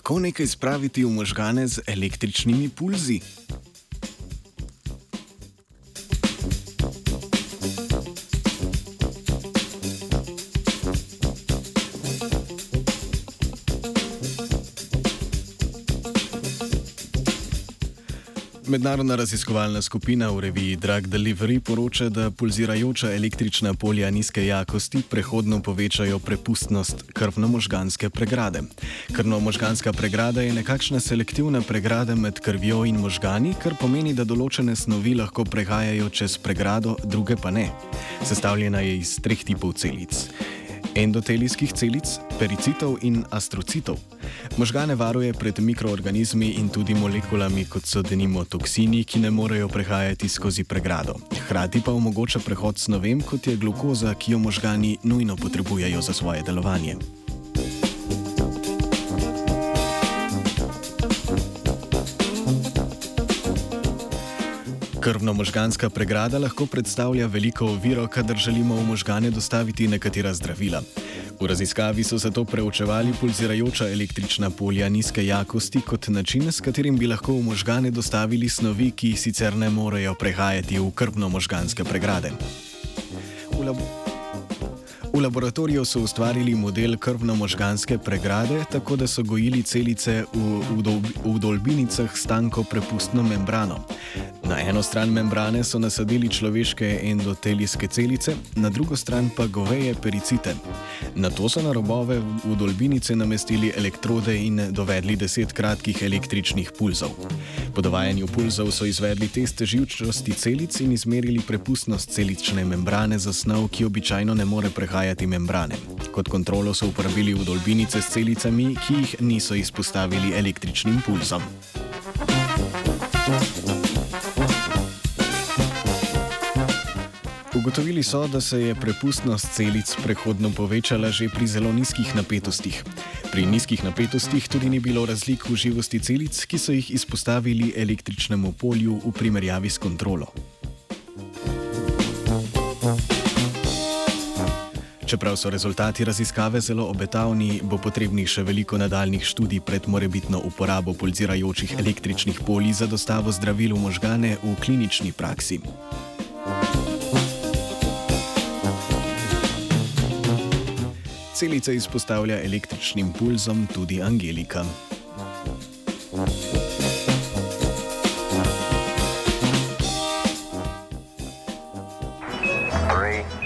kako nekaj spraviti v možgane z električnimi pulzi? Mednarodna raziskovalna skupina v reviji Drug Delivery poroča, da pulzirajoča električna polja nizke jakosti prehodno povečajo prepustnost krvno-možganske pregrade. Krvno-možganska pregrada je nekakšna selektivna pregrada med krvjo in možgani, kar pomeni, da določene snovi lahko prehajajo čez pregrado, druge pa ne. Sestavljena je iz treh tipov celic endotelijskih celic, pericitov in astrocitov. Možgane varuje pred mikroorganizmi in tudi molekulami, kot so denimo toksini, ki ne morejo prehajati skozi pregrado. Hkrati pa omogoča prehod snovem, kot je glukoza, ki jo možgani nujno potrebujejo za svoje delovanje. Krvno-možganska pregrada lahko predstavlja veliko oviro, kadar želimo v možgane dostaviti nekatera zdravila. V raziskavi so zato preučevali pulzirajoča električna polja nizke jakosti kot način, s katerim bi lahko v možgane dostavili snovi, ki sicer ne morejo prehajati v krvno-možganske pregrade. V V laboratoriju so ustvarili model krvno-možganske pregrade, tako da so gojili celice v, v, v dolbinicah s tanko prepustno membrano. Na eno stran membrane so nasadili človeške endotelijske celice, na drugo stran pa goveje pericite. Na to so na robove v dolbinice namestili elektrode in dovedli deset kratkih električnih pulzov. Po dovajanju pulzov so izvedli test živčnosti celic in izmerili prepustnost celične membrane za snov, ki običajno ne more prehajati membrane. Kot kontrolo so uporabili v dolbinice s celicami, ki jih niso izpostavili električnim pulzom. Ugotovili so, da se je prepustnost celic prehodno povečala že pri zelo nizkih napetostih. Pri nizkih napetostih tudi ni bilo razlik v živosti celic, ki so jih izpostavili električnemu polju v primerjavi s kontrolo. Čeprav so rezultati raziskave zelo obetavni, bo potrebnih še veliko nadaljnih študij pred morebitno uporabo pulzirajočih električnih polij za dostavo zdravil v možgane v klinični praksi. Celice izpostavlja električnim pulzom tudi Angelika. Three.